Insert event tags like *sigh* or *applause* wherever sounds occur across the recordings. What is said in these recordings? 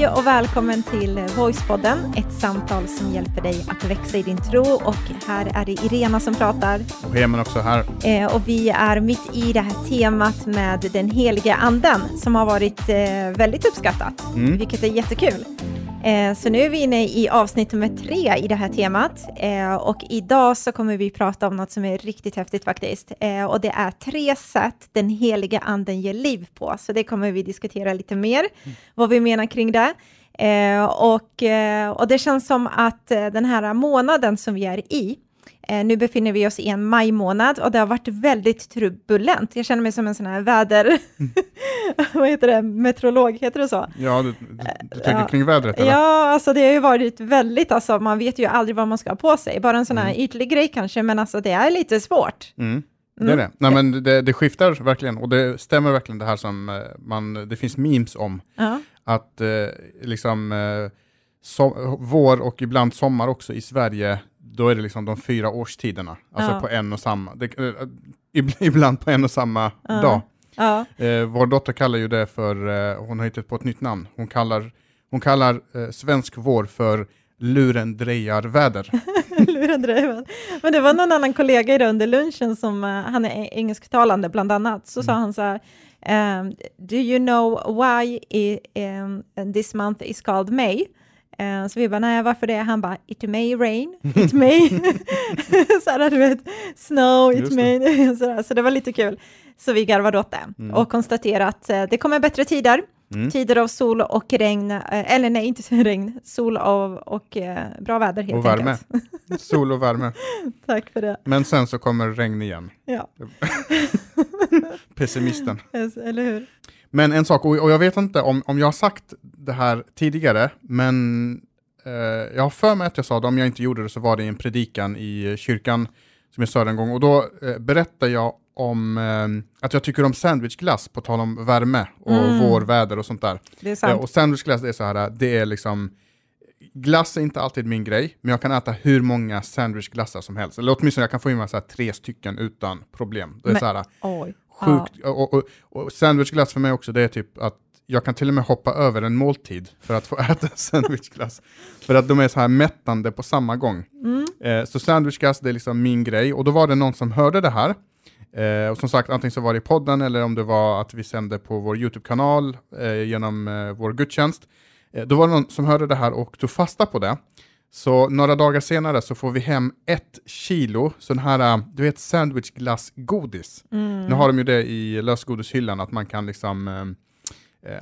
Hej och välkommen till Voicepodden, ett samtal som hjälper dig att växa i din tro. Och här är det Irena som pratar. Och Heman också här. Eh, och vi är mitt i det här temat med den heliga anden som har varit eh, väldigt uppskattat, mm. vilket är jättekul. Eh, så nu är vi inne i avsnitt nummer tre i det här temat eh, och idag så kommer vi prata om något som är riktigt häftigt faktiskt. Eh, och det är tre sätt den heliga anden ger liv på. Så det kommer vi diskutera lite mer, mm. vad vi menar kring det. och, och det känns som att den här månaden som vi är i, nu befinner vi oss i en majmånad och det har varit väldigt turbulent. Jag känner mig som en sån här väder... Mm. *laughs* Vad heter det? Meteorolog, heter det så? Ja, du, du, tänker ja. kring vädret? Eller? Ja, alltså det har ju varit väldigt, alltså man vet ju aldrig vad man ska ha på sig. Bara en sån här mm. ytlig grej kanske, men alltså det är lite svårt. Mm. Det är mm. det. Nej, men det, det, skiftar verkligen och det stämmer verkligen det här som eh, man, det finns memes om. Ja. Att eh, liksom eh, so vår och ibland sommar också i Sverige då är det liksom de fyra årstiderna, alltså ja. på en och samma, det, äh, *laughs* ibland på en och samma ja. dag. Ja. Eh, vår dotter kallar ju det för, eh, hon har hittat på ett nytt namn, hon kallar, hon kallar eh, svensk vår för lurendrejarväder. *laughs* lurendrejarväder. Men det var någon annan kollega idag under lunchen som, uh, han är engelsktalande bland annat, så mm. sa han så här, um, do you know why i, um, this month is called May? Uh, så vi bara, nej varför det? Han bara, it may rain, *laughs* it may, *laughs* så här, du vet, snow, it may, *laughs* så, så det var lite kul. Så vi garvade åt det mm. och konstaterade att uh, det kommer bättre tider, mm. tider av sol och regn, uh, eller nej, inte regn, sol och, och bra väder helt och värme. enkelt. sol och värme. Tack för det. Men sen så kommer regn igen. Ja. Pessimisten. Yes, eller hur? Men en sak, och jag vet inte om, om jag har sagt det här tidigare, men eh, jag har för mig att jag sa det, om jag inte gjorde det så var det i en predikan i kyrkan som jag sa en gång, och då eh, berättade jag om eh, att jag tycker om sandwichglass, på tal om värme och mm. vårväder och sånt där. Det är sant. Eh, och sandwichglass är så här, det är liksom Glass är inte alltid min grej, men jag kan äta hur många sandwichglassar som helst. Eller åtminstone jag kan få i mig så tre stycken utan problem. Det är men, så här, oj sjukt. Ja. Och, och, och sandwichglass för mig också, det är typ att jag kan till och med hoppa över en måltid för att få *laughs* äta sandwichglass. för att de är så här mättande på samma gång. Mm. Eh, så sandwichglass, det är liksom min grej. Och då var det någon som hörde det här. Eh, och som sagt, antingen så var det i podden eller om det var att vi sände på vår YouTube-kanal eh, genom eh, vår gudstjänst. Eh, då var det någon som hörde det här och tog fasta på det. Så några dagar senare så får vi hem ett kilo sån här, äh, du vet sandwichglassgodis. Mm. Nu har de ju det i lösgodishyllan att man kan liksom äh,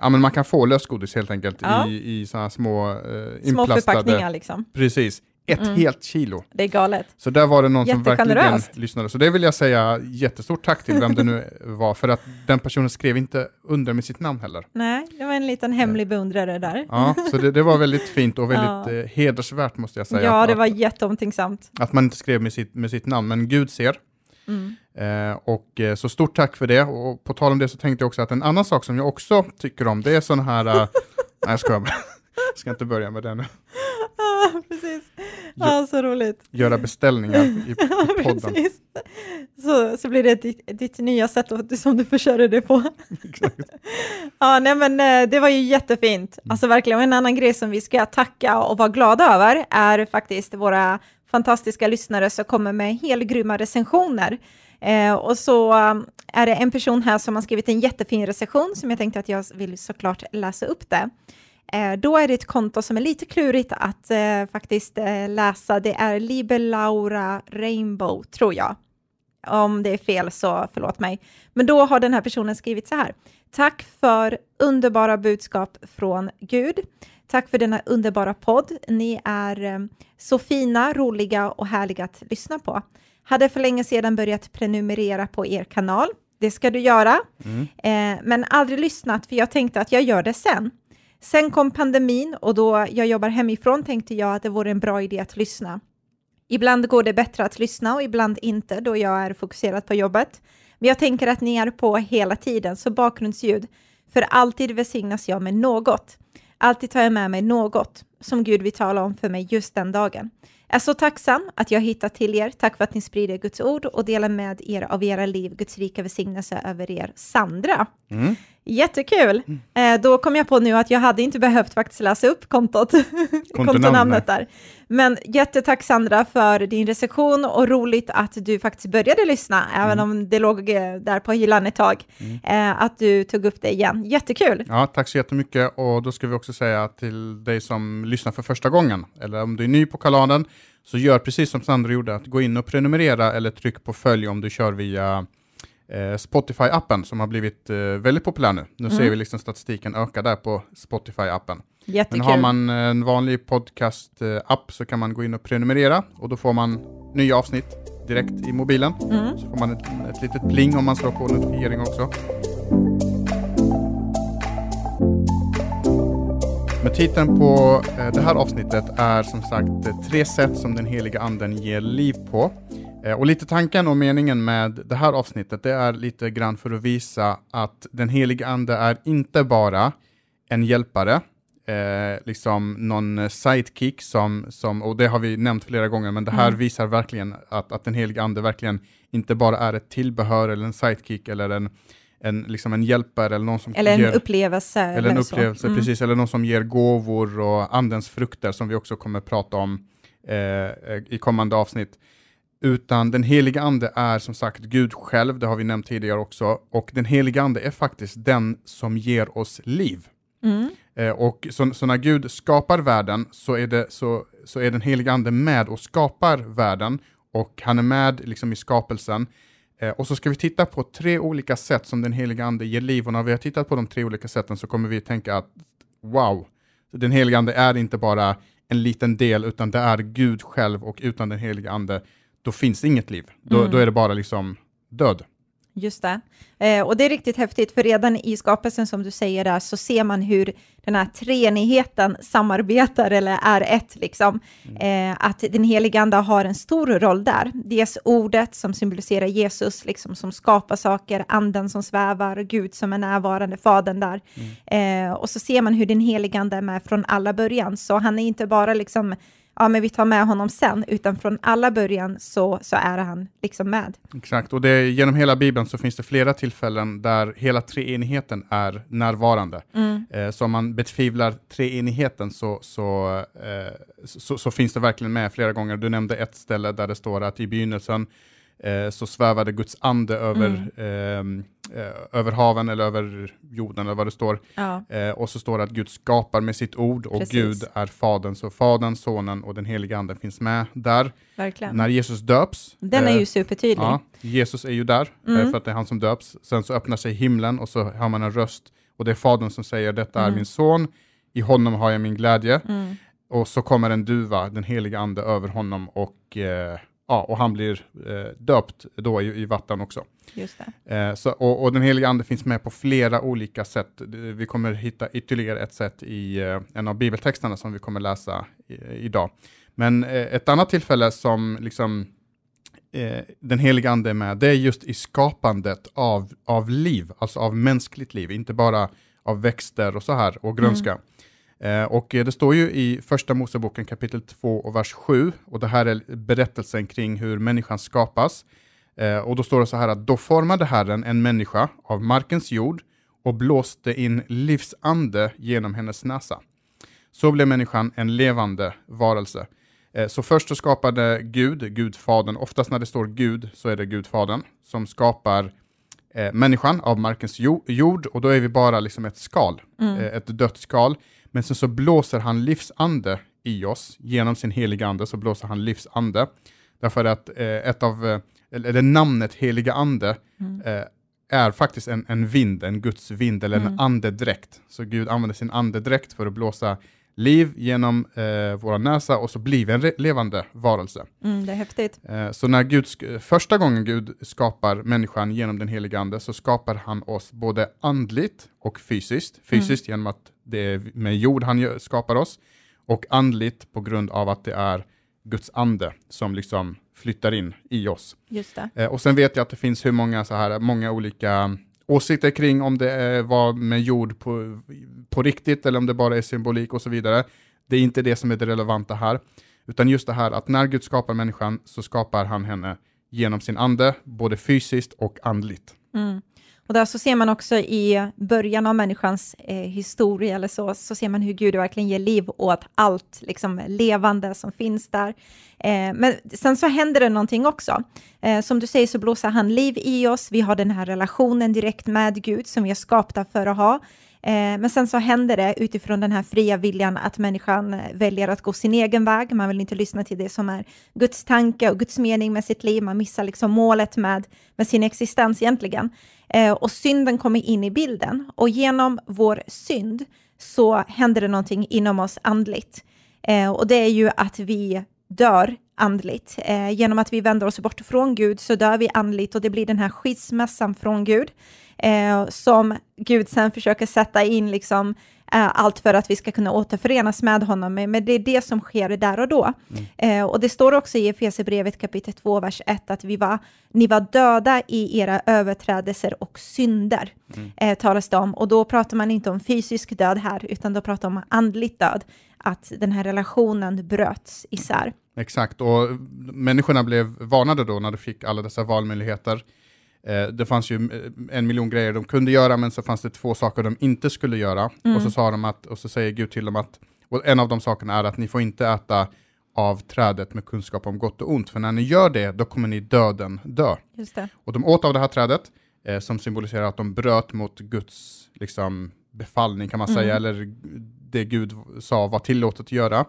Ja, men man kan få lösgodis helt enkelt ja. i, i sådana små eh, Små förpackningar liksom. Precis ett mm. helt kilo. Det är galet. Så där var det någon som verkligen lyssnade. Så det vill jag säga jättestort tack till vem det nu var, för att den personen skrev inte under med sitt namn heller. Nej, det var en liten hemlig beundrare där. Ja, så det, det var väldigt fint och väldigt ja. Eh, hedersvärt måste jag säga. Ja, det var jätteomtänksamt. Att man inte skrev med sitt, med sitt namn, men Gud ser. Mm. Eh, och eh, så stort tack för det. Och på tal om det så tänkte jag också att en annan sak som jag också tycker om, det är sån här... Uh, *laughs* nej, jag ska, *laughs* jag ska inte börja med det nu. Ja, så roligt. Göra beställningar i, *laughs* i podden. så, så blir det ditt, ditt nya sätt att, som du försörjer dig på. *laughs* *laughs* ja, nej, men eh, det var ju jättefint. Mm. Alltså verkligen, och en annan grej som vi ska tacka och vara glada över är faktiskt våra fantastiska lyssnare som kommer med helt grymma recensioner. Eh, och så um, är det en person här som har skrivit en jättefin recension som jag tänkte att jag vill såklart läsa upp det. Eh, då är det ett konto som är lite klurigt att eh, faktiskt eh, läsa. Det är Libelaura Rainbow, tror jag. Om det är fel så förlåt mig. Men då har den här personen skrivit så här. Tack för underbara budskap från Gud. Tack för denna underbara podd. Ni är så fina, roliga och härliga att lyssna på. Hade för länge sedan börjat prenumerera på er kanal. Det ska du göra, mm. men aldrig lyssnat för jag tänkte att jag gör det sen. Sen kom pandemin och då jag jobbar hemifrån tänkte jag att det vore en bra idé att lyssna. Ibland går det bättre att lyssna och ibland inte då jag är fokuserad på jobbet. Men jag tänker att ni är på hela tiden, så bakgrundsljud. För alltid välsignas jag med något. Alltid tar jag med mig något som Gud vill tala om för mig just den dagen. Jag är så tacksam att jag hittat till er. Tack för att ni sprider Guds ord och delar med er av era liv. Guds rika välsignelse över er. Sandra. Mm. Jättekul! Mm. Eh, då kom jag på nu att jag hade inte behövt faktiskt läsa upp kontot, *laughs* kontonamnet där. Men jättetack Sandra för din recension och roligt att du faktiskt började lyssna, mm. även om det låg eh, där på hyllan ett tag, mm. eh, att du tog upp det igen. Jättekul! Ja, tack så jättemycket och då ska vi också säga till dig som lyssnar för första gången, eller om du är ny på kanalen, så gör precis som Sandra gjorde, att gå in och prenumerera eller tryck på följ om du kör via eh, Spotify-appen som har blivit väldigt populär nu. Nu mm. ser vi liksom statistiken öka där på Spotify-appen. Jättekul. Men har man en vanlig podcast-app så kan man gå in och prenumerera och då får man nya avsnitt direkt i mobilen. Mm. Så får man ett, ett litet pling om man slår på notifiering också. Men titeln på eh, det här avsnittet är som sagt tre sätt som den heliga anden ger liv på. Eh, och lite tanken och meningen med det här avsnittet, det är lite grann för att visa att den helige ande är inte bara en hjälpare, eh, liksom någon sidekick som, som, och det har vi nämnt flera gånger, men det här mm. visar verkligen att, att den helige ande verkligen inte bara är ett tillbehör eller en sidekick eller en, en, liksom en hjälpare eller någon som Eller en ger, upplevelse. Eller en upplevelse, mm. precis, eller någon som ger gåvor och andens frukter som vi också kommer prata om eh, i kommande avsnitt utan den heliga ande är som sagt Gud själv, det har vi nämnt tidigare också, och den heliga ande är faktiskt den som ger oss liv. Mm. Eh, och så, så, när Gud skapar världen så är, det, så, så är den heliga ande med och skapar världen, och han är med liksom i skapelsen. Eh, och så ska vi titta på tre olika sätt som den heliga ande ger liv, och när vi har tittat på de tre olika sätten så kommer vi tänka att wow, den heliga ande är inte bara en liten del, utan det är Gud själv, och utan den heliga ande då finns det inget liv. Då, mm. då är det bara liksom död. Just det. Eh, och det är riktigt häftigt, för redan i skapelsen som du säger där, så ser man hur den här treenigheten samarbetar eller är ett, liksom. Mm. Eh, att den heliga Ande har en stor roll där. Dels ordet som symboliserar Jesus, liksom, som skapar saker, anden som svävar, Gud som är närvarande, Fadern där. Mm. Eh, och så ser man hur den heliga Ande är med från alla början, så han är inte bara liksom ja, men vi tar med honom sen, utan från alla början så, så är han liksom med. Exakt, och det, genom hela Bibeln så finns det flera tillfällen där hela treenigheten är närvarande. Mm. Eh, så om man betvivlar treenigheten så, så, eh, så, så, finns det verkligen med flera gånger. Du nämnde ett ställe där det står att i begynnelsen eh, så svävade Guds ande över, mm. Eh, över haven eller över jorden eller vad det står. Ja. Eh, och så står det att Gud skapar med sitt ord och Precis. Gud är Fadern. Så Fadern, Sonen och den heliga Anden finns med där. Verkligen. När Jesus döps. Den är ju eh, supertydlig. Ja, Jesus är ju där eh, mm. för att det är han som döps. Sen så öppnar sig himlen och så hör man en röst och det är Fadern som säger detta mm. är min son, i honom har jag min glädje. Mm. Och så kommer en duva, den heliga ande, över honom och eh, ja, och han blir eh, döpt då i, i, vatten också. Just eh, så, och, och, den heliga ande finns med på flera olika sätt. Vi kommer hitta ytterligare ett sätt i eh, en av bibeltexterna som vi kommer läsa i, idag. Men eh, ett annat tillfälle som liksom eh, den heliga ande är med, det är just i skapandet av, av liv, alltså av mänskligt liv, inte bara av växter och så här och grönska. Mm. Eh, och det står ju i första Moseboken kapitel 2 och vers 7, och det här är berättelsen kring hur människan skapas. Eh, och då står det så här att då formade Herren en människa av markens jord och blåste in livsande genom hennes näsa. Så blev människan en levande varelse. Eh, så först så skapade Gud, Gudfadern, oftast när det står Gud så är det Gudfadern, som skapar eh, människan av markens jord, och då är vi bara liksom ett skal, mm. ett dött skal. Men sen så blåser han livsande i oss, genom sin heliga ande så blåser han livsande. Därför att eh, ett av, eh, eller namnet heliga ande mm. eh, är faktiskt en, en vind, en Guds vind eller mm. en andedräkt. Så Gud använder sin andedräkt för att blåsa liv genom eh, våra näsa och så blir vi en levande varelse. Mm, det är häftigt. Eh, så när Gud, första gången Gud skapar människan genom den heliga ande så skapar han oss både andligt och fysiskt. Fysiskt mm. genom att det är med jord han skapar oss och andligt på grund av att det är Guds ande som liksom flyttar in i oss. Eh, och sen vet jag att det finns hur många så här, många olika åsikter kring om det var med jord på, på riktigt eller om det bara är symbolik och så vidare. Det är inte det som är det relevanta här, utan just det här att när Gud skapar människan så skapar han henne genom sin ande, både fysiskt och andligt. Mm. Och där så ser man också i början av människans eh, historia, eller så, så ser man hur Gud verkligen ger liv åt allt liksom, levande som finns där. Eh, men sen så händer det någonting också. Eh, som du säger så blåser han liv i oss, vi har den här relationen direkt med Gud som vi är skapta för att ha. Eh, men sen så händer det utifrån den här fria viljan att människan eh, väljer att gå sin egen väg. Man vill inte lyssna till det som är Guds tanke och Guds mening med sitt liv. Man missar liksom målet med, med sin existens egentligen. Eh, och synden kommer in i bilden och genom vår synd så händer det någonting inom oss andligt. Eh, och det är ju att vi dör andligt. Eh, genom att vi vänder oss bort från Gud så dör vi andligt och det blir den här skilsmässan från Gud eh, som Gud sen försöker sätta in liksom eh, allt för att vi ska kunna återförenas med honom. Men det är det som sker där och då. Mm. Eh, och det står också i Efesierbrevet kapitel 2, vers 1 att vi var, ni var döda i era överträdelser och synder, mm. eh, talas det om. Och då pratar man inte om fysisk död här, utan då pratar man om andligt död att den här relationen bröts isär. Exakt, och människorna blev varnade då när de fick alla dessa valmöjligheter. Eh, det fanns ju eh, en miljon grejer de kunde göra, men så fanns det två saker de inte skulle göra. Mm. Och så sa de att, och så säger Gud till dem att, och en av de sakerna är att ni får inte äta av trädet med kunskap om gott och ont, för när ni gör det, då kommer ni döden dö. Och de åt av det här trädet, eh, som symboliserar att de bröt mot Guds liksom, befallning kan man säga, mm. eller det Gud sa var tillåtet att göra,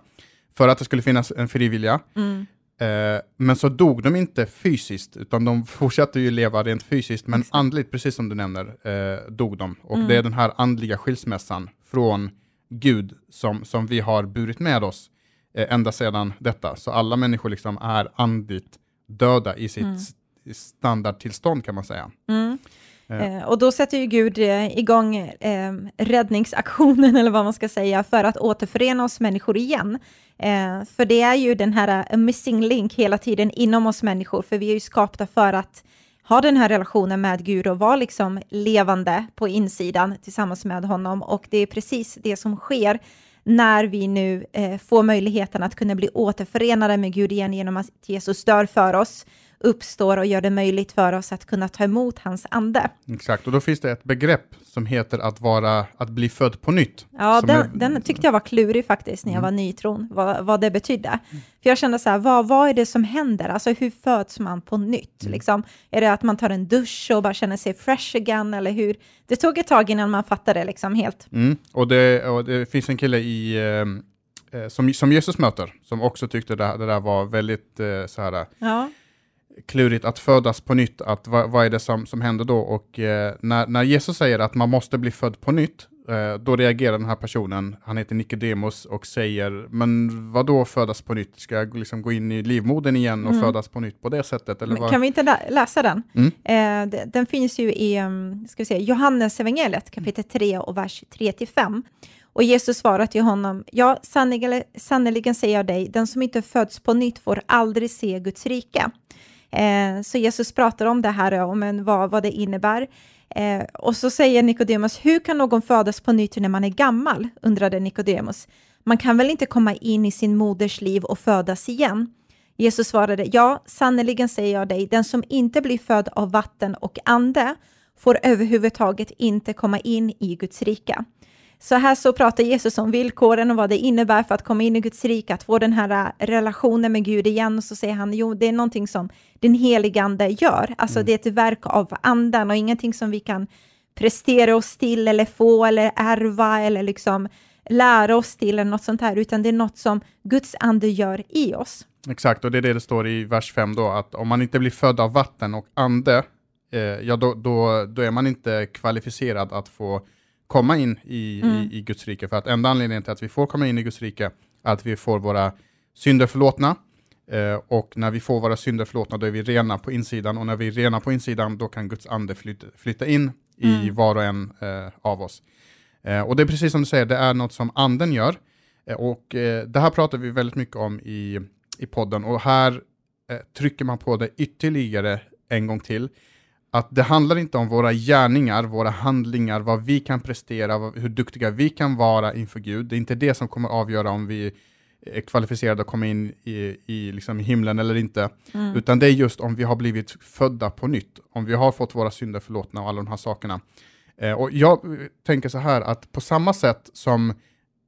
för att det skulle finnas en frivilliga. Mm. Eh, men så dog de inte fysiskt, utan de fortsatte ju leva rent fysiskt, men Exakt. andligt, precis som du nämner, eh, dog de. Och mm. det är den här andliga skilsmässan från Gud som, som vi har burit med oss eh, ända sedan detta. Så alla människor liksom är andligt döda i sitt mm. standardtillstånd kan man säga. Mm. Ja. Eh, och då sätter ju Gud eh, igång eh, räddningsaktionen, *laughs* eller vad man ska säga, för att återförena oss människor igen. Eh, för det är ju den här eh, missing link hela tiden inom oss människor, för vi är ju skapta för att ha den här relationen med Gud och vara liksom levande på insidan tillsammans med honom. Och det är precis det som sker när vi nu eh, får möjligheten att kunna bli återförenade med Gud igen genom att Jesus dör för oss uppstår och gör det möjligt för oss att kunna ta emot hans ande. Exakt, och då finns det ett begrepp som heter att, vara, att bli född på nytt. Ja, den, är... den, tyckte jag var klurig faktiskt när jag mm. var ny i tron, vad, vad det betydde. Mm. För jag kände så här, vad, vad är det som händer? Alltså hur föds man på nytt? Mm. Liksom, är det att man tar en dusch och bara känner sig fresh again, eller hur? Det tog ett tag innan man fattade liksom helt. Mm. Och, det, och det finns en kille i eh, eh som, som Jesus möter, som också tyckte det, det där var väldigt eh, så här, ja klurigt att födas på nytt, att vad, vad är det som, som händer då? Och eh, när, när Jesus säger att man måste bli född på nytt, eh, då reagerar den här personen, han heter Nicodemus och säger, men vad då födas på nytt? Ska jag liksom gå in i livmodern igen och mm. födas på nytt på det sättet? Eller kan vi inte lä läsa den? Mm. Eh, den finns ju i um, ska vi säga, Johannes evangeliet kapitel 3 och vers 3-5. Och Jesus svarar till honom, ja, sannerligen säger jag dig, den som inte föds på nytt får aldrig se Guds rike. Eh, så Jesus pratar om det här, om vad, vad det innebär. Eh, och så säger Nikodemus, hur kan någon födas på nytt när man är gammal? undrade Nikodemus. Man kan väl inte komma in i sin moders liv och födas igen? Jesus svarade, ja, sannerligen säger jag dig, den som inte blir född av vatten och ande får överhuvudtaget inte komma in i Guds rike. Så här så pratar Jesus om villkoren och vad det innebär för att komma in i Guds rike, att få den här äh, relationen med Gud igen. Och så säger han, jo, det är någonting som den helige ande gör. Alltså mm. det är ett verk av anden och ingenting som vi kan prestera oss till eller få eller ärva eller liksom lära oss till eller något sånt här, utan det är något som Guds ande gör i oss. Exakt, och det är det det står i vers 5 då, att om man inte blir född av vatten och ande, eh, ja då, då, då är man inte kvalificerad att få komma in i, mm. i, i, Guds rike. För att enda anledningen till att vi får komma in i Guds rike är att vi får våra synder förlåtna. Eh, och när vi får våra synder förlåtna då är vi rena på insidan och när vi är rena på insidan då kan Guds ande flytta, flytta in i mm. var och en eh, av oss. Eh, och det är precis som du säger, det är något som anden gör. Eh, och eh, det här pratar vi väldigt mycket om i, i podden och här eh, trycker man på det ytterligare en gång till att det handlar inte om våra gärningar, våra handlingar, vad vi kan prestera, hur duktiga vi kan vara inför Gud. Det är inte det som kommer avgöra om vi är kvalificerade att komma in i, i liksom himlen eller inte, mm. utan det är just om vi har blivit födda på nytt, om vi har fått våra synder förlåtna och alla de här sakerna. Eh, och jag tänker så här att på samma sätt som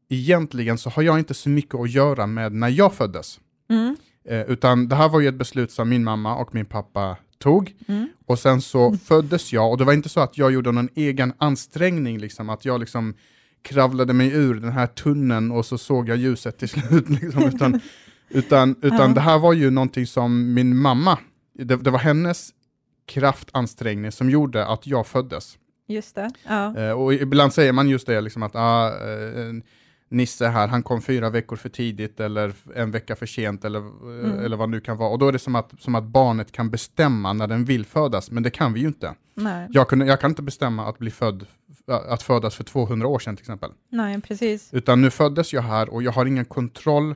egentligen så har jag inte så mycket att göra med när jag föddes. Mm. Eh, utan det här var ju ett beslut som min mamma och min pappa tog. Mm. Och sen så föddes jag, och det var inte så att jag gjorde någon egen ansträngning, liksom, att jag liksom kravlade mig ur den här tunneln och så såg jag ljuset till *laughs* slut. Liksom, utan *laughs* utan, utan ja. det här var ju någonting som min mamma, det, det var hennes kraftansträngning som gjorde att jag föddes. Just det. Ja. Eh, och ibland säger man just det, liksom att ah, eh, Nisse här, han kom fyra veckor för tidigt eller en vecka för sent eller, mm. eller vad det nu kan vara. Och då är det som att, som att barnet kan bestämma när den vill födas, men det kan vi ju inte. Nej. Jag, kan, jag kan inte bestämma att bli född, att födas för 200 år sedan till exempel. Nej, precis. Utan nu föddes jag här och jag har ingen kontroll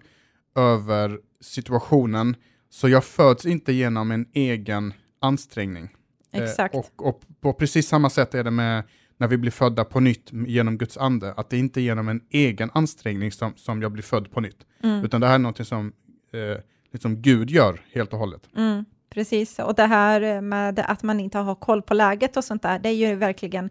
över situationen, så jag föds inte genom en egen ansträngning. Eh, Exakt. Eh, och, och på precis samma sätt är det med när vi blir födda på nytt genom Guds ande, att det inte är genom en egen ansträngning som, som jag blir född på nytt, mm. utan det här är något som eh, liksom Gud gör helt och hållet. Mm, precis, och det här med att man inte har koll på läget och sånt där, det är ju verkligen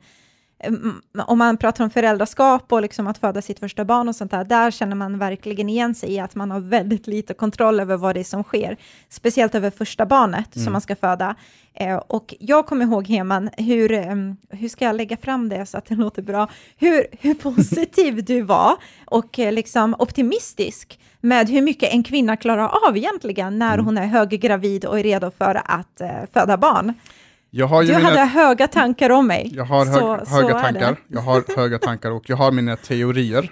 om man pratar om föräldraskap och liksom att föda sitt första barn och sånt där, där känner man verkligen igen sig i att man har väldigt lite kontroll över vad det är som sker, speciellt över första barnet mm. som man ska föda. Eh, och jag kommer ihåg, Heman, hur, um, hur ska jag lägga fram det så att det låter bra, hur, hur positiv du var och eh, liksom optimistisk med hur mycket en kvinna klarar av egentligen när mm. hon är höggravid och är redo för att uh, föda barn. Jag har du mina, hade höga tankar om mig. Jag har hög, så, höga så tankar. Jag har höga tankar och jag har mina teorier.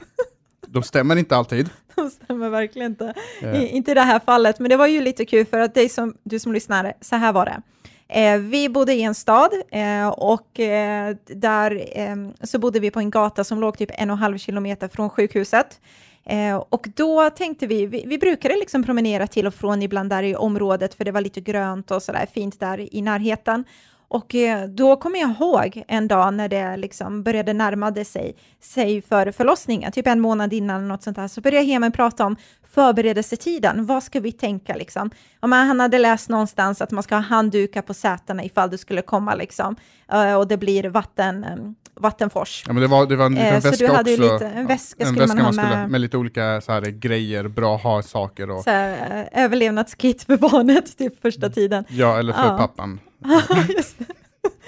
De stämmer inte alltid. *laughs* De stämmer verkligen inte. Yeah. I, inte i det här fallet, men det var ju lite kul för att dig som, du som lyssnar, så här var det. Eh, vi bodde i en stad eh, och eh, där eh, så bodde vi på en gata som låg typ en och en halv kilometer från sjukhuset. Eh, och då tänkte vi, vi, vi brukade liksom promenera till och från ibland där i området, för det var lite grönt och sådär fint där i närheten. Och eh, då kommer jag ihåg en dag när det liksom började närma sig, sig för förlossningen, typ en månad innan eller något sånt där, så började Hemen prata om förberedelsetiden. Vad ska vi tänka liksom? Om han hade läst någonstans att man ska ha handdukar på sätena ifall det skulle komma liksom, eh, och det blir vatten, ehm, vattenfors. Ja, men det var, det var en liten väska så du hade också. Lite, en väska en väska man med. Skulle, med lite olika så här, grejer, bra ha-saker. Och... Så här, överlevnadskit för barnet, *laughs* typ första tiden. Ja, eller för ja. pappan. *laughs*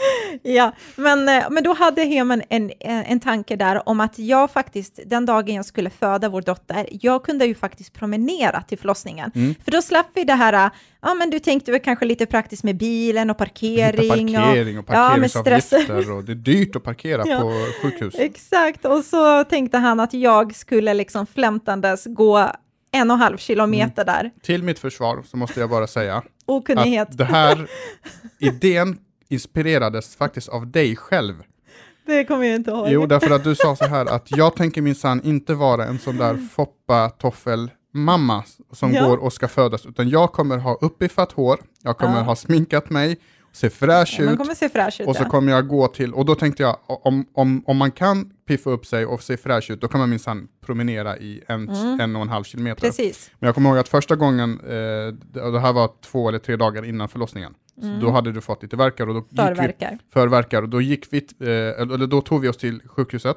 *laughs* ja, men, eh, men då hade Heman en, en tanke där om att jag faktiskt, den dagen jag skulle föda vår dotter, jag kunde ju faktiskt promenera till förlossningen. Mm. För då slapp vi det här, ja men du tänkte väl kanske lite praktiskt med bilen och parkering. Parkering och, och parkeringsavgifter ja, och det är dyrt att parkera *laughs* ja, på sjukhus. Exakt, och så tänkte han att jag skulle liksom flämtandes gå en och en halv kilometer mm. där. Till mitt försvar så måste jag bara säga *laughs* Okunnighet. att det här idén inspirerades faktiskt av dig själv. Det kommer jag inte ihåg. Jo, därför att du sa så här att jag tänker minsann inte vara en sån där foppa toffel mamma som ja. går och ska födas, utan jag kommer ha uppifat hår, jag kommer ja. ha sminkat mig, se fräsch ja, ut, se fräsch ut och så kommer jag gå till, och då tänkte jag, om, om, om man kan piffa upp sig och se fräsch ut, då kan man minsann promenera i en, mm. en och en halv kilometer. Precis. Men jag kommer ihåg att första gången, eh, det här var två eller tre dagar innan förlossningen, Mm. då hade du fått lite verkar och då förverkar. Vi, förverkar och då gick vi, eh, eller då tog vi oss till sjukhuset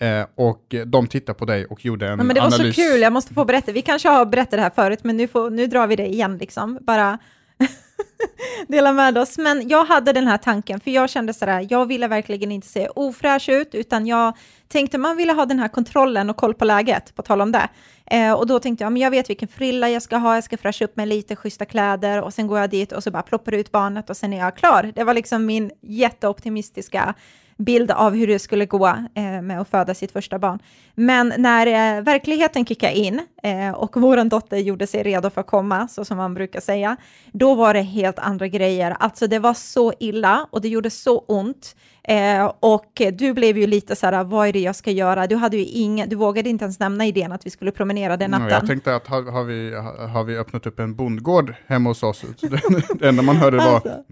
eh, och de tittade på dig och gjorde en analys. Men det var analys. så kul, jag måste få berätta. Vi kanske har berättat det här förut, men nu, får, nu drar vi det igen liksom. Bara *laughs* dela med oss. Men jag hade den här tanken, för jag kände sådär, jag ville verkligen inte se ofräsch ut, utan jag tänkte man ville ha den här kontrollen och koll på läget, på tal om det. Eh, och då tänkte jag, men jag vet vilken frilla jag ska ha, jag ska fräscha upp med lite schyssta kläder och sen går jag dit och så bara ploppar ut barnet och sen är jag klar. Det var liksom min jätteoptimistiska bild av hur det skulle gå eh, med att föda sitt första barn. Men när eh, verkligheten kickade in eh, och vår dotter gjorde sig redo för att komma, så som man brukar säga, då var det helt andra grejer. Alltså det var så illa och det gjorde så ont. Eh, och du blev ju lite så här, vad är det jag ska göra? Du, hade ju ingen, du vågade inte ens nämna idén att vi skulle promenera den natten. jag tänkte att har, har, vi, har vi öppnat upp en bondgård hemma hos oss? *laughs* det enda man hörde var... Alltså.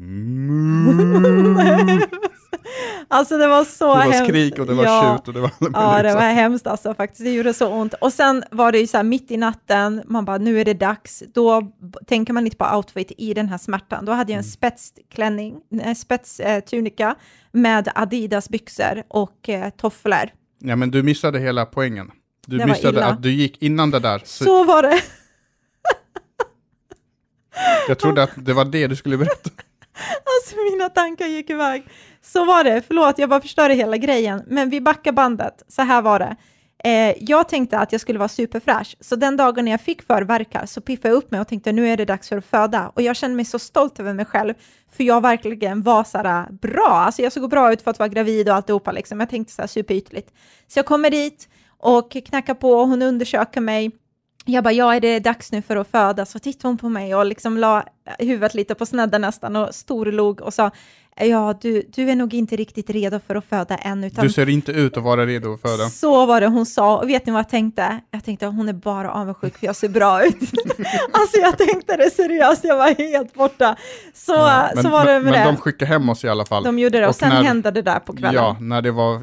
Alltså det var så hemskt. Det var skrik och det var ja. tjut och det var Ja, det var hemskt alltså faktiskt. Det gjorde så ont. Och sen var det ju så här mitt i natten, man bara nu är det dags. Då tänker man inte på outfit i den här smärtan. Då hade jag en mm. spetsklänning, en spetstunika med Adidas byxor och eh, tofflor. Ja, men du missade hela poängen. Du det missade att du gick innan det där. Så, så var det. jag trodde *laughs* att det var det du skulle berätta. *laughs* Alltså mina tankar gick iväg. Så var det, förlåt jag bara förstörde hela grejen. Men vi backar bandet, så här var det. Eh, jag tänkte att jag skulle vara superfräsch, så den dagen när jag fick förverkar så piffade jag upp mig och tänkte nu är det dags för att föda. Och jag kände mig så stolt över mig själv, för jag verkligen var så här eh, bra. Alltså jag såg bra ut för att vara gravid och alltihopa liksom. Jag tänkte så här superytligt. Så jag kommer dit och knackar på och hon undersöker mig. Jag bara, ja, är det dags nu för att föda? Så tittade hon på mig och liksom la huvudet lite på snedden nästan och storlog och sa, ja, du, du är nog inte riktigt redo för att föda än. Utan... Du ser inte ut att vara redo att föda. Så var det hon sa. Och vet ni vad jag tänkte? Jag tänkte att hon är bara avundsjuk för jag ser bra ut. *laughs* alltså jag tänkte det seriöst, jag var helt borta. Så, ja, men, så var det med men, det. Men de skickade hem oss i alla fall. De gjorde det och, och sen när, hände det där på kvällen. Ja, när det var eh,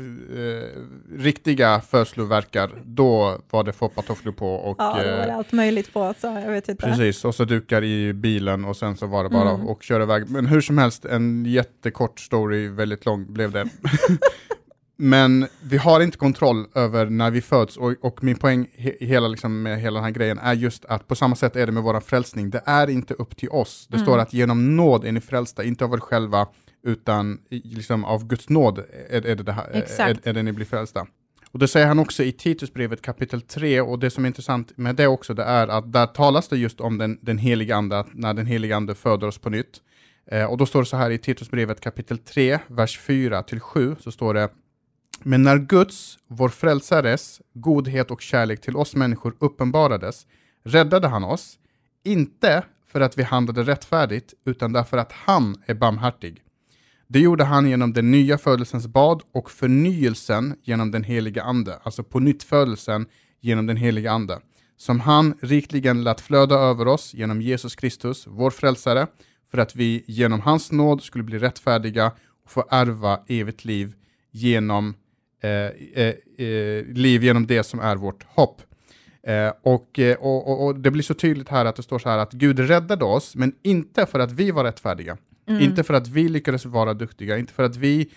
riktiga födslovärkar, då var det foppatofflor på. Och, ja, då var det eh, allt möjligt på. Så jag vet inte. Precis, och så dukar i bilen och sen så var det bara mm. att köra iväg. Men hur som helst, en jättekort story, väldigt lång blev det. *laughs* Men vi har inte kontroll över när vi föds och, och min poäng he, hela, liksom, med hela den här grejen är just att på samma sätt är det med vår frälsning. Det är inte upp till oss. Det mm. står att genom nåd är ni frälsta, inte av er själva, utan liksom, av Guds nåd är, är, det, det här, är, är det ni blir frälsta. Och det säger han också i Titusbrevet kapitel 3, och det som är intressant med det också, det är att där talas det just om den, den heliga ande, att när den heliga ande föder oss på nytt. Eh, och då står det så här i Titusbrevet kapitel 3, vers 4 till 7, så står det Men när Guds, vår frälsares, godhet och kärlek till oss människor uppenbarades, räddade han oss, inte för att vi handlade rättfärdigt, utan därför att han är barmhärtig. Det gjorde han genom den nya födelsens bad och förnyelsen genom den heliga ande, alltså på nytt födelsen genom den heliga ande, som han rikligen lät flöda över oss genom Jesus Kristus, vår frälsare, för att vi genom hans nåd skulle bli rättfärdiga och få ärva evigt liv genom eh, eh, eh, liv genom det som är vårt hopp. Eh, och, eh, och, och, och, det blir så tydligt här att det står så här att Gud räddade oss, men inte för att vi var rättfärdiga. Mm. Inte för att vi lyckades vara duktiga, inte för att vi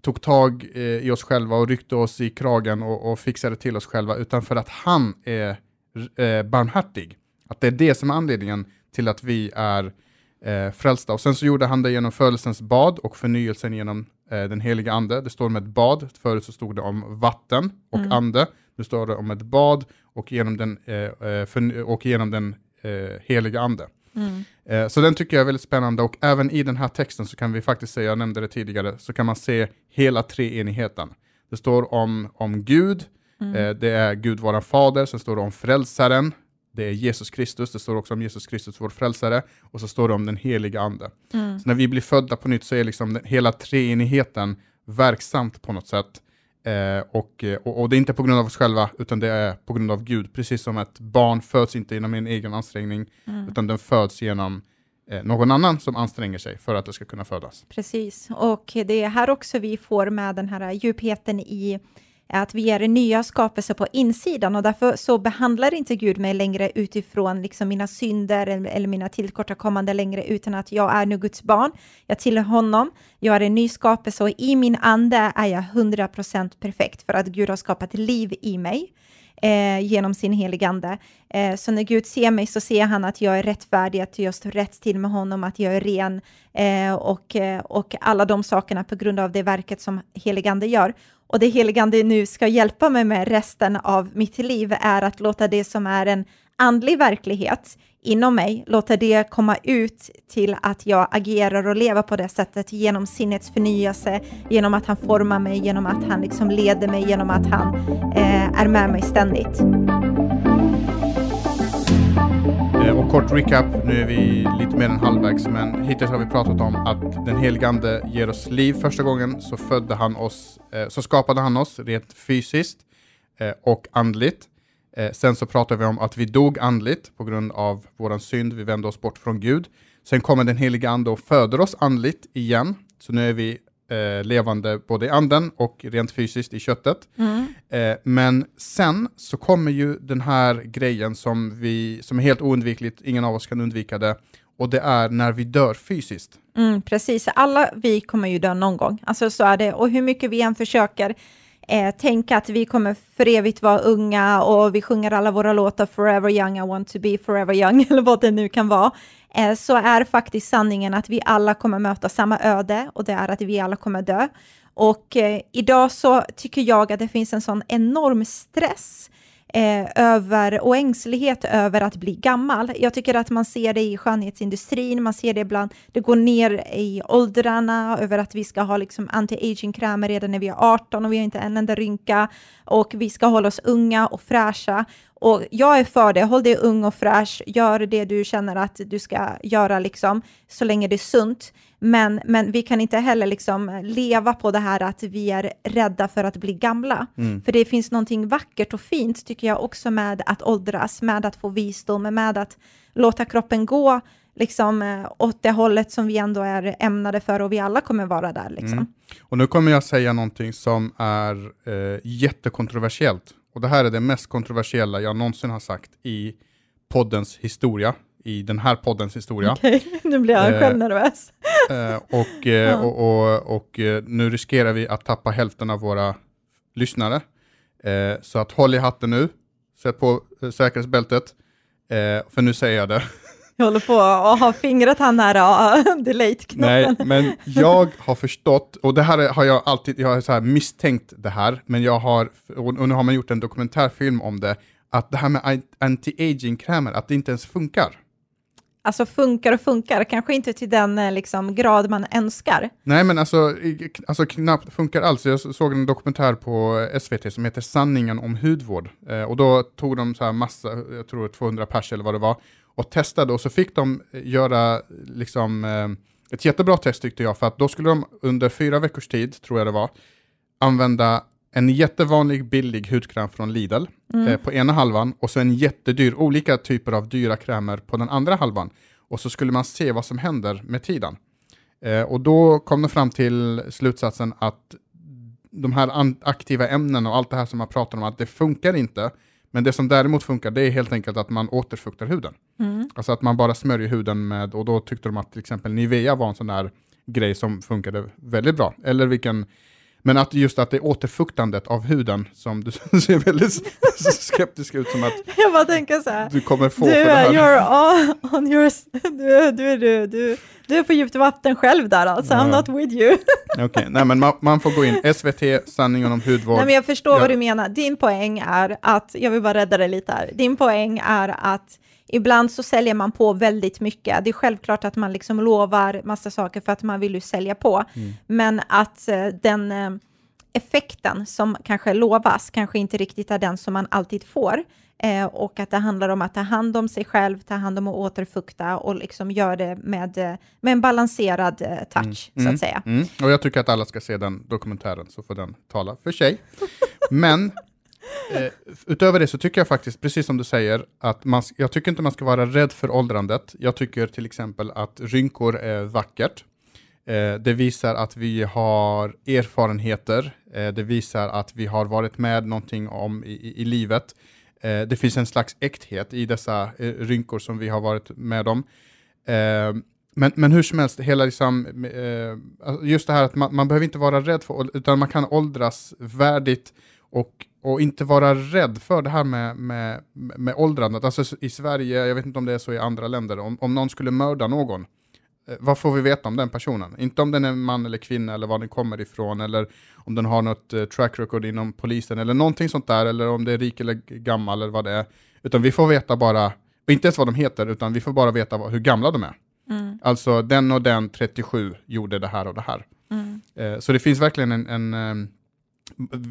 tog tag eh, i oss själva och ryckte oss i kragen och, och fixade till oss själva, utan för att han är barmhärtig. Att det är det som är anledningen till att vi är eh, frälsta. Och sen så gjorde han det genom födelsens bad och förnyelsen genom eh, den heliga ande. Det står med ett bad, förut så stod det om vatten och mm. ande. Nu står det om ett bad och genom den, eh, eh för, och genom den eh, heliga ande. Mm. Eh, så den tycker jag är väldigt spännande och även i den här texten så kan vi faktiskt se, jag nämnde det tidigare, så kan man se hela treenigheten. Det står om, om Gud, mm. eh, det är Gud våran fader, sen står det om frälsaren, det är Jesus Kristus, det står också om Jesus Kristus vår frälsare, och så står det om den heliga ande. Mm. Så när vi blir födda på nytt så är liksom den, hela treenigheten verksamt på något sätt. Eh, och, och, och, det är inte på grund av oss själva, utan det är på grund av Gud. Precis som ett barn föds inte genom en egen ansträngning, mm. utan den föds genom eh, någon annan som anstränger sig för att det ska kunna födas. Precis, och det är här också vi får med den här djupheten i att vi är nya skapelser på insidan och därför så behandlar inte Gud mig längre utifrån liksom mina synder eller mina tillkortakommanden längre, utan att jag är nu Guds barn, jag tillhör honom, jag är en ny skapelse och i min ande är jag 100% perfekt för att Gud har skapat liv i mig. Eh, genom sin heligande. Eh, så när Gud ser mig så ser han att jag är rättfärdig, att jag står rätt till med honom, att jag är ren eh, och, eh, och alla de sakerna på grund av det verket som heligande gör. Och det heligande nu ska hjälpa mig med resten av mitt liv är att låta det som är en andlig verklighet inom mig, låta det komma ut till att jag agerar och lever på det sättet genom sinnets förnyelse, genom att han formar mig, genom att han liksom leder mig, genom att han eh, är med mig ständigt. Kort recap, nu är vi lite mer än halvvägs, men hittills har vi pratat om att den helige Ande ger oss liv. Första gången så födde han oss, eh, så skapade han oss rent fysiskt eh, och andligt. Eh, sen så pratar vi om att vi dog andligt på grund av våran synd, vi vände oss bort från Gud. Sen kommer den helige Ande och föder oss andligt igen, så nu är vi eh, levande både i anden och rent fysiskt i köttet. Mm. Eh, men sen så kommer ju den här grejen som, vi, som är helt oundvikligt, ingen av oss kan undvika det, och det är när vi dör fysiskt. Mm, precis, alla vi kommer ju dö någon gång, alltså så är det, och hur mycket vi än försöker eh, tänka att vi kommer för evigt vara unga och vi sjunger alla våra låtar Forever young, I want to be forever young, *laughs* eller vad det nu kan vara, Eh, så är faktiskt sanningen att vi alla kommer möta samma öde och det är att vi alla kommer dö. Och eh, idag så tycker jag att det finns en sån enorm stress eh, över och ängslighet över att bli gammal. Jag tycker att man ser det i skönhetsindustrin, man ser det ibland, det går ner i åldrarna över att vi ska ha liksom anti-aging-krämer redan när vi är 18 och vi har inte en enda rynka och vi ska hålla oss unga och fräscha. Och jag är för det, håll dig ung och fräsch, gör det du känner att du ska göra liksom, så länge det är sunt. Men, men vi kan inte heller liksom leva på det här att vi är rädda för att bli gamla. Mm. För det finns någonting vackert och fint, tycker jag, också med att åldras, med att få visdom, med att låta kroppen gå liksom, eh, åt det hållet som vi ändå är ämnade för och vi alla kommer vara där. Liksom. Mm. Och nu kommer jag säga någonting som är eh, jättekontroversiellt. Och det här är det mest kontroversiella jag någonsin har sagt i poddens historia i den här poddens historia. Okej, okay, *laughs* nu blir jag eh, själv nervös. Eh, och, eh, och, och, och, eh, nu riskerar vi att tappa hälften av våra lyssnare. Eh, så att håll i hatten nu, sätt på eh, säkerhetsbältet, för nu säger jag det. *laughs* Jag *laughs* håller på att ha fingret han här uh, *laughs* delete-knappen. Nej, men jag har förstått, och det här har jag alltid, jag har så här misstänkt det här, men jag har, och nu har man gjort en dokumentärfilm om det, att det här med anti-aging-krämer, att det inte ens funkar alltså funkar och funkar, kanske inte till den eh, liksom, grad man önskar. Nej, men alltså, alltså knappt funkar alls. Jag såg en dokumentär på SVT som heter Sanningen om hudvård. Eh, och då tog de så här massa, jag tror 200 pers eller vad det var, och testade och så fick de göra liksom, eh, ett jättebra test tyckte jag, för att då skulle de under fyra veckors tid, tror jag det var, använda en jättevanlig billig hudkräm från Lidl mm. eh, på ena halvan och så en jättedyr, olika typer av dyra krämer på den andra halvan. Och så skulle man se vad som händer med tiden. Eh, och då kom de fram till slutsatsen att de här aktiva ämnena och allt det här som man pratar om, att det funkar inte. Men det som däremot funkar, det är helt enkelt att man återfuktar huden. Mm. Alltså att man bara smörjer huden med, och då tyckte de att till exempel Nivea var en sån där grej som funkade väldigt bra. Eller vilken men att just att det är återfuktandet av huden som du *laughs* ser väldigt skeptisk ut som att jag bara tänker så här, du kommer få du, för det här. You're on your, du, du, du, du, du är på djupt vatten själv där alltså, ja. I'm not with you. *laughs* Okej, okay. nej men man, man, får gå in, SVT, sanningen om hudvård. Nej men jag förstår ja. vad du menar, din poäng är att, jag vill bara rädda dig lite här, din poäng är att Ibland så säljer man på väldigt mycket. Det är självklart att man liksom lovar massa saker för att man vill ju sälja på. Mm. Men att eh, den eh, effekten som kanske lovas kanske inte riktigt är den som man alltid får. Eh, och att det handlar om att ta hand om sig själv, ta hand om att återfukta och liksom göra det med, eh, med en balanserad touch, mm, så att mm, säga. Mm. Och jag tycker att alla ska se den dokumentären, så får den tala för sig. *laughs* Men Eh, utöver det så tycker jag faktiskt, precis som du säger, att man, jag tycker inte man ska vara rädd för åldrandet. Jag tycker till exempel att rynkor är vackert. Eh, det visar att vi har erfarenheter. Eh, det visar att vi har varit med någonting om i, i, i livet. Eh, det finns en slags äkthet i dessa eh, rynkor som vi har varit med om. Eh, men, men hur som helst, hela liksom, alltså just det här att man, man behöver inte vara rädd för, utan man kan åldras värdigt och, och inte vara rädd för det här med, med, med åldrandet. Alltså i Sverige, jag vet inte om det är så i andra länder, om, om någon skulle mörda någon, eh, vad får vi veta om den personen? Inte om den är man eller kvinna eller var den kommer ifrån eller om den har något uh, track record inom polisen eller någonting sånt där eller om det är rik eller gammal eller vad det är. Utan vi får veta bara, inte ens vad de heter, utan vi får bara veta hur gamla de är. Mm. Alltså den och den 37 gjorde det här och det här. Mm. Uh, så det finns verkligen en, en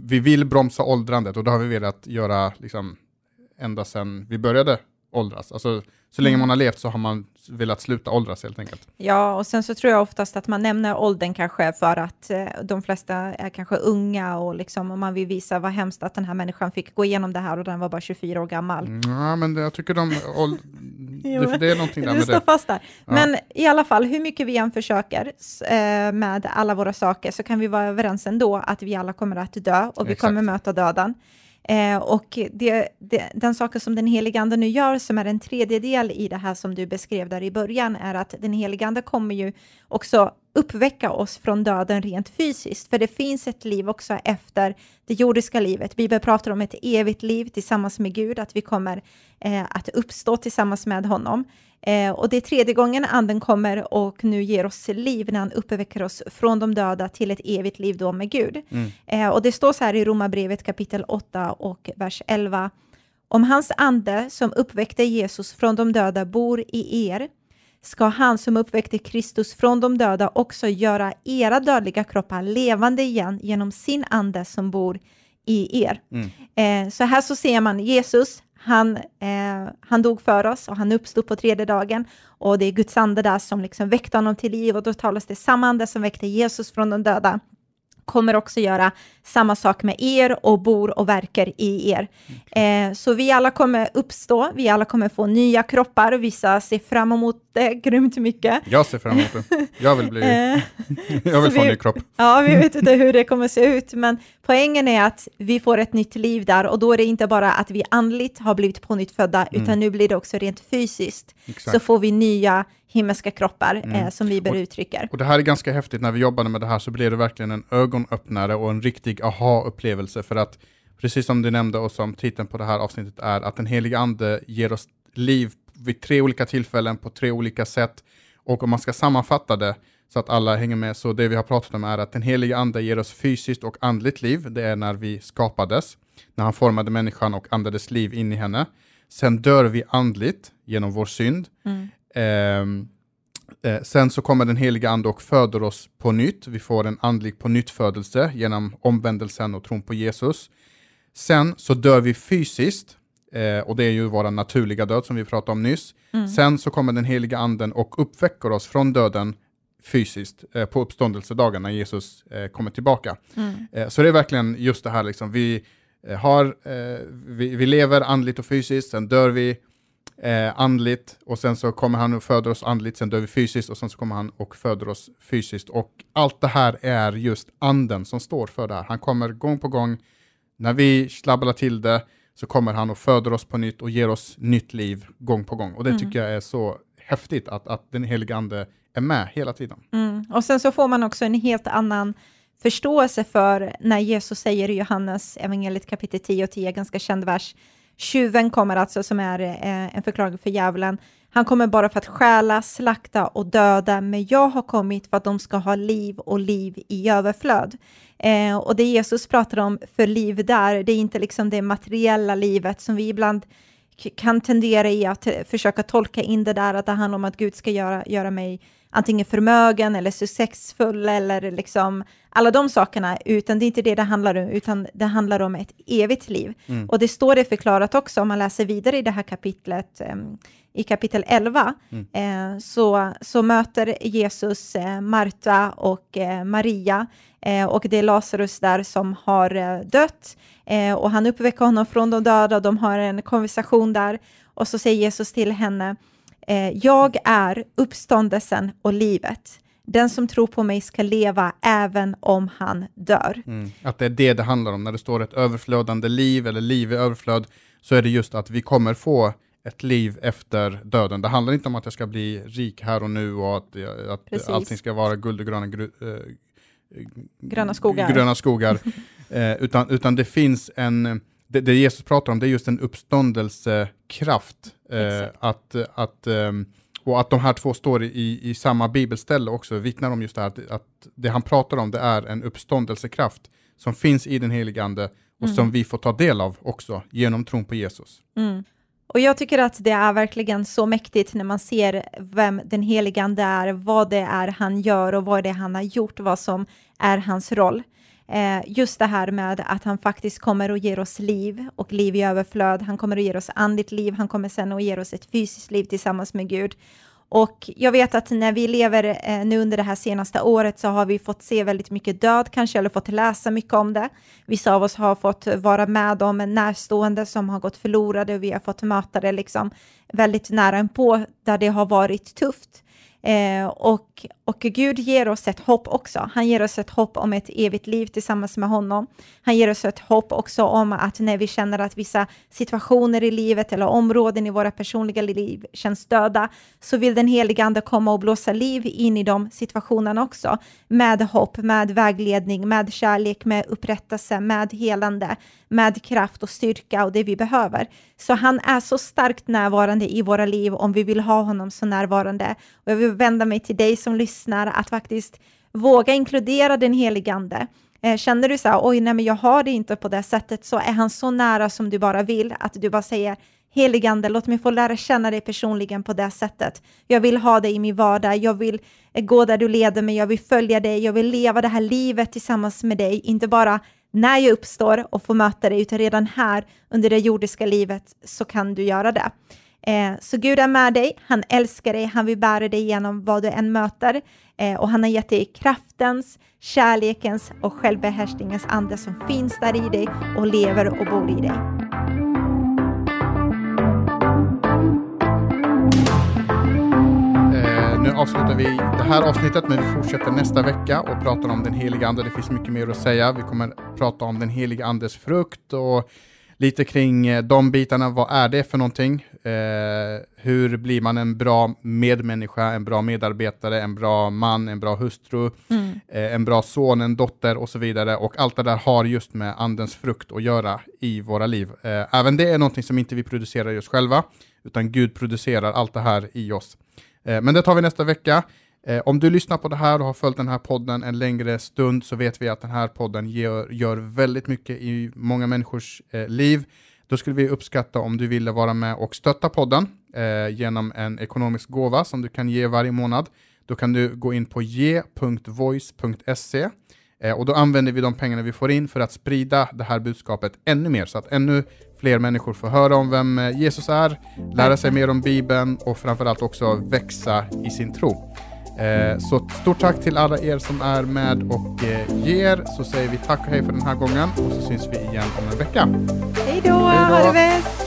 vi vill bromsa åldrandet och det har vi velat göra liksom, ända sedan vi började åldras. Alltså, så länge mm. man har levt så har man velat sluta åldras helt enkelt. Ja, och sen så tror jag oftast att man nämner åldern kanske för att eh, de flesta är kanske unga och liksom man vill visa vad hemskt att den här människan fick gå igenom det här och den var bara 24 år gammal. Mm, ja, men jag tycker de, åld, det, det, är någonting där med det. Fast där. Ja. Men i alla fall, hur mycket vi än försöker eh, med alla våra saker så kan vi vara överens ändå att vi alla kommer att dö och vi Exakt. kommer möta döden. Eh, och det, det, den saken som den helige Ande nu gör, som är en tredjedel i det här som du beskrev där i början, är att den helige Ande kommer ju också uppväcka oss från döden rent fysiskt, för det finns ett liv också efter det jordiska livet. Bibeln pratar om ett evigt liv tillsammans med Gud, att vi kommer eh, att uppstå tillsammans med honom. Eh, och det är tredje gången anden kommer och nu ger oss liv när han uppväcker oss från de döda till ett evigt liv då med Gud. Mm. Eh, och det står så här i Romarbrevet kapitel 8 och vers 11. Om hans ande som uppväckte Jesus från de döda bor i er, ska han som uppväckte Kristus från de döda också göra era dödliga kroppar levande igen genom sin ande som bor i er. Mm. Eh, så här så ser man Jesus, han, eh, han dog för oss och han uppstod på tredje dagen och det är Guds ande där som liksom väckte honom till liv och då talas det samma ande som väckte Jesus från de döda kommer också göra samma sak med er och bor och verkar i er. Okay. Eh, så vi alla kommer uppstå, vi alla kommer få nya kroppar, vissa ser fram emot det *laughs* grymt mycket. Jag ser fram emot det. Jag vill bli, *laughs* eh, *laughs* jag vill få en ny kropp. Ja, vi vet inte hur det kommer se ut, men poängen är att vi får ett nytt liv där och då är det inte bara att vi andligt har blivit på nytt födda, mm. utan nu blir det också rent fysiskt. Exakt. Så får vi nya himmelska kroppar mm. eh, som Bibeln uttrycker. Och det här är ganska häftigt, när vi jobbade med det här så blev det verkligen en ögonöppnare och en riktig aha-upplevelse för att precis som du nämnde och som titeln på det här avsnittet är, att den heliga ande ger oss liv vid tre olika tillfällen på tre olika sätt. Och om man ska sammanfatta det så att alla hänger med, så det vi har pratat om är att den heliga ande ger oss fysiskt och andligt liv. Det är när vi skapades, när han formade människan och andades liv in i henne. Sen dör vi andligt genom vår synd. Mm. Ehm, eh, sen så kommer den heliga ande och föder oss på nytt. Vi får en andlig på nytt födelse genom omvändelsen och tron på Jesus. Sen så dör vi fysiskt, eh, och det är ju vår naturliga död som vi pratade om nyss. Mm. Sen så kommer den heliga anden och uppväcker oss från döden fysiskt eh, på uppståndelsedagen när Jesus eh, kommer tillbaka. Mm. Eh, så det är verkligen just det här, liksom, vi, eh, har, vi, vi lever andligt och fysiskt, sen dör vi, eh, andligt och sen så kommer han och föder oss andligt, sen dör vi fysiskt och sen så kommer han och föder oss fysiskt. Och allt det här är just anden som står för det här. Han kommer gång på gång, när vi slabblar till det, så kommer han och föder oss på nytt och ger oss nytt liv gång på gång. Och det mm. tycker jag är så häftigt att, att den helige ande är med hela tiden. Mm. Och sen så får man också en helt annan förståelse för när Jesus säger i Johannes evangeliet kapitel 10 och 10, ganska känd vers, Tjuven kommer alltså, som är eh, en förklaring för djävulen. Han kommer bara för att stjäla, slakta och döda, men jag har kommit för att de ska ha liv och liv i överflöd. Eh, och det Jesus pratar om för liv där, det är inte liksom det materiella livet som vi ibland kan tendera i att eh, försöka tolka in det där, att det handlar om att Gud ska göra, göra mig antingen förmögen eller successfull eller liksom alla de sakerna, utan det är inte det det handlar om, utan det handlar om ett evigt liv. Mm. Och det står det förklarat också, om man läser vidare i det här kapitlet, um, i kapitel 11, mm. eh, så, så möter Jesus eh, Marta och eh, Maria, eh, och det är Lazarus där som har eh, dött, eh, och han uppväcker honom från de döda, och de har en konversation där, och så säger Jesus till henne, jag är uppståndelsen och livet. Den som tror på mig ska leva även om han dör. Mm. Att det är det det handlar om. När det står ett överflödande liv eller liv i överflöd så är det just att vi kommer få ett liv efter döden. Det handlar inte om att jag ska bli rik här och nu och att, att allting ska vara guld och gröna, gru, äh, gröna skogar, gröna skogar. *laughs* eh, utan, utan det finns en, det, det, Jesus pratar om det är just en uppståndelsekraft. Eh, att, att um, och att de här två står i, i samma bibelställe också vittnar om just det här, att, att det han pratar om det är en uppståndelsekraft som finns i den helige Ande och mm. som vi får ta del av också genom tron på Jesus. Mm. Och jag tycker att det är verkligen så mäktigt när man ser vem den helige Ande är, vad det är han gör och vad det är han har gjort, vad som är hans roll. Eh, just det här med att han faktiskt kommer och ger oss liv och liv i överflöd. Han kommer att ge oss andligt liv. Han kommer sen att ge oss ett fysiskt liv tillsammans med Gud. Och jag vet att när vi lever eh, nu under det här senaste året så har vi fått se väldigt mycket död kanske, eller fått läsa mycket om det. Vissa av oss har fått vara med om närstående som har gått förlorade och vi har fått möta det liksom väldigt nära på där det har varit tufft. Eh, och, och Gud ger oss ett hopp också. Han ger oss ett hopp om ett evigt liv tillsammans med honom. Han ger oss ett hopp också om att när vi känner att vissa situationer i livet eller områden i våra personliga liv känns döda, så vill den heliga Ande komma och blåsa liv in i de situationerna också. Med hopp, med vägledning, med kärlek, med upprättelse, med helande, med kraft och styrka och det vi behöver. Så han är så starkt närvarande i våra liv om vi vill ha honom så närvarande. Och jag vill vända mig till dig som lyssnar att faktiskt våga inkludera den helige Ande. Eh, känner du så här, oj, nej, men jag har det inte på det sättet, så är han så nära som du bara vill, att du bara säger Heligande, låt mig få lära känna dig personligen på det sättet. Jag vill ha dig i min vardag, jag vill eh, gå där du leder mig, jag vill följa dig, jag vill leva det här livet tillsammans med dig, inte bara när jag uppstår och får möta dig, utan redan här under det jordiska livet så kan du göra det. Eh, så Gud är med dig, han älskar dig, han vill bära dig igenom vad du än möter eh, och han har gett dig kraftens, kärlekens och självbehärskningens ande som finns där i dig och lever och bor i dig. Eh, nu avslutar vi det här avsnittet, men vi fortsätter nästa vecka och pratar om den heliga ande. Det finns mycket mer att säga. Vi kommer prata om den heliga andes frukt och lite kring eh, de bitarna. Vad är det för någonting? Eh, hur blir man en bra medmänniska, en bra medarbetare, en bra man, en bra hustru, mm. eh, en bra son, en dotter och så vidare. Och allt det där har just med andens frukt att göra i våra liv. Eh, även det är någonting som inte vi producerar just själva, utan Gud producerar allt det här i oss. Eh, men det tar vi nästa vecka. Eh, om du lyssnar på det här och har följt den här podden en längre stund så vet vi att den här podden gör, gör väldigt mycket i många människors eh, liv. Då skulle vi uppskatta om du ville vara med och stötta podden eh, genom en ekonomisk gåva som du kan ge varje månad. Då kan du gå in på ge.voice.se eh, och då använder vi de pengarna vi får in för att sprida det här budskapet ännu mer så att ännu fler människor får höra om vem eh, Jesus är, lära sig mer om Bibeln och framförallt också växa i sin tro. Eh, så stort tack till alla er som är med och eh, ger. Så säger vi tack och hej för den här gången och så syns vi igen om en vecka. Hej då, ha det bäst!